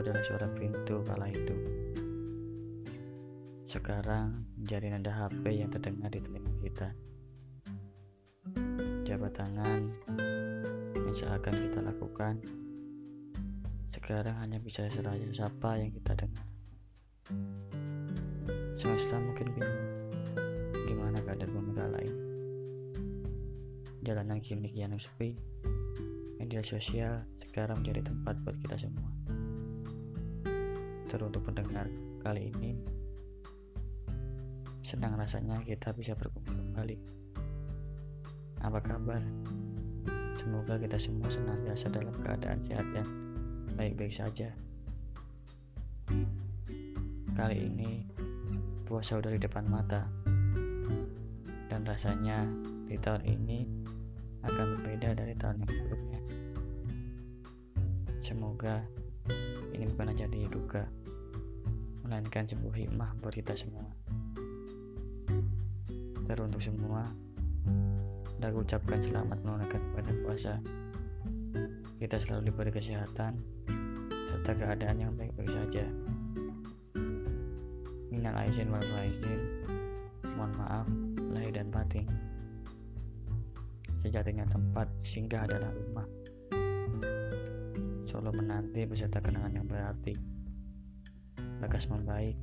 adalah suara pintu kala itu. Sekarang jari nada HP yang terdengar di telinga kita. Jabat tangan yang seakan kita lakukan sekarang hanya bisa seraya siapa yang kita dengar. Semesta mungkin bingung gimana keadaan bumi lain? Jalanan kini kian sepi, media sosial sekarang menjadi tempat buat kita semua. Teruntuk pendengar kali ini, senang rasanya kita bisa berkumpul kembali. Apa kabar? Semoga kita semua senantiasa dalam keadaan sehat dan baik-baik saja. Kali ini puasa udah di depan mata. Dan rasanya di tahun ini akan berbeda dari tahun yang sebelumnya. Semoga ini bukan aja duga, melainkan sebuah hikmah buat kita semua. Teruntuk semua, aku ucapkan selamat menunaikan ibadah puasa. Kita selalu diberi kesehatan serta keadaan yang baik-baik saja. Minal aizin wal faizin. Mohon maaf lahir dan batin. Sejatinya tempat singgah adalah rumah. Solo menanti beserta kenangan yang berarti. Bagas membaik.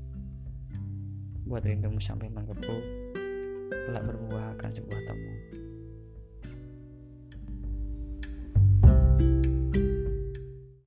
Buat rindumu sampai menggebu, kelak berbuah akan sebuah temu.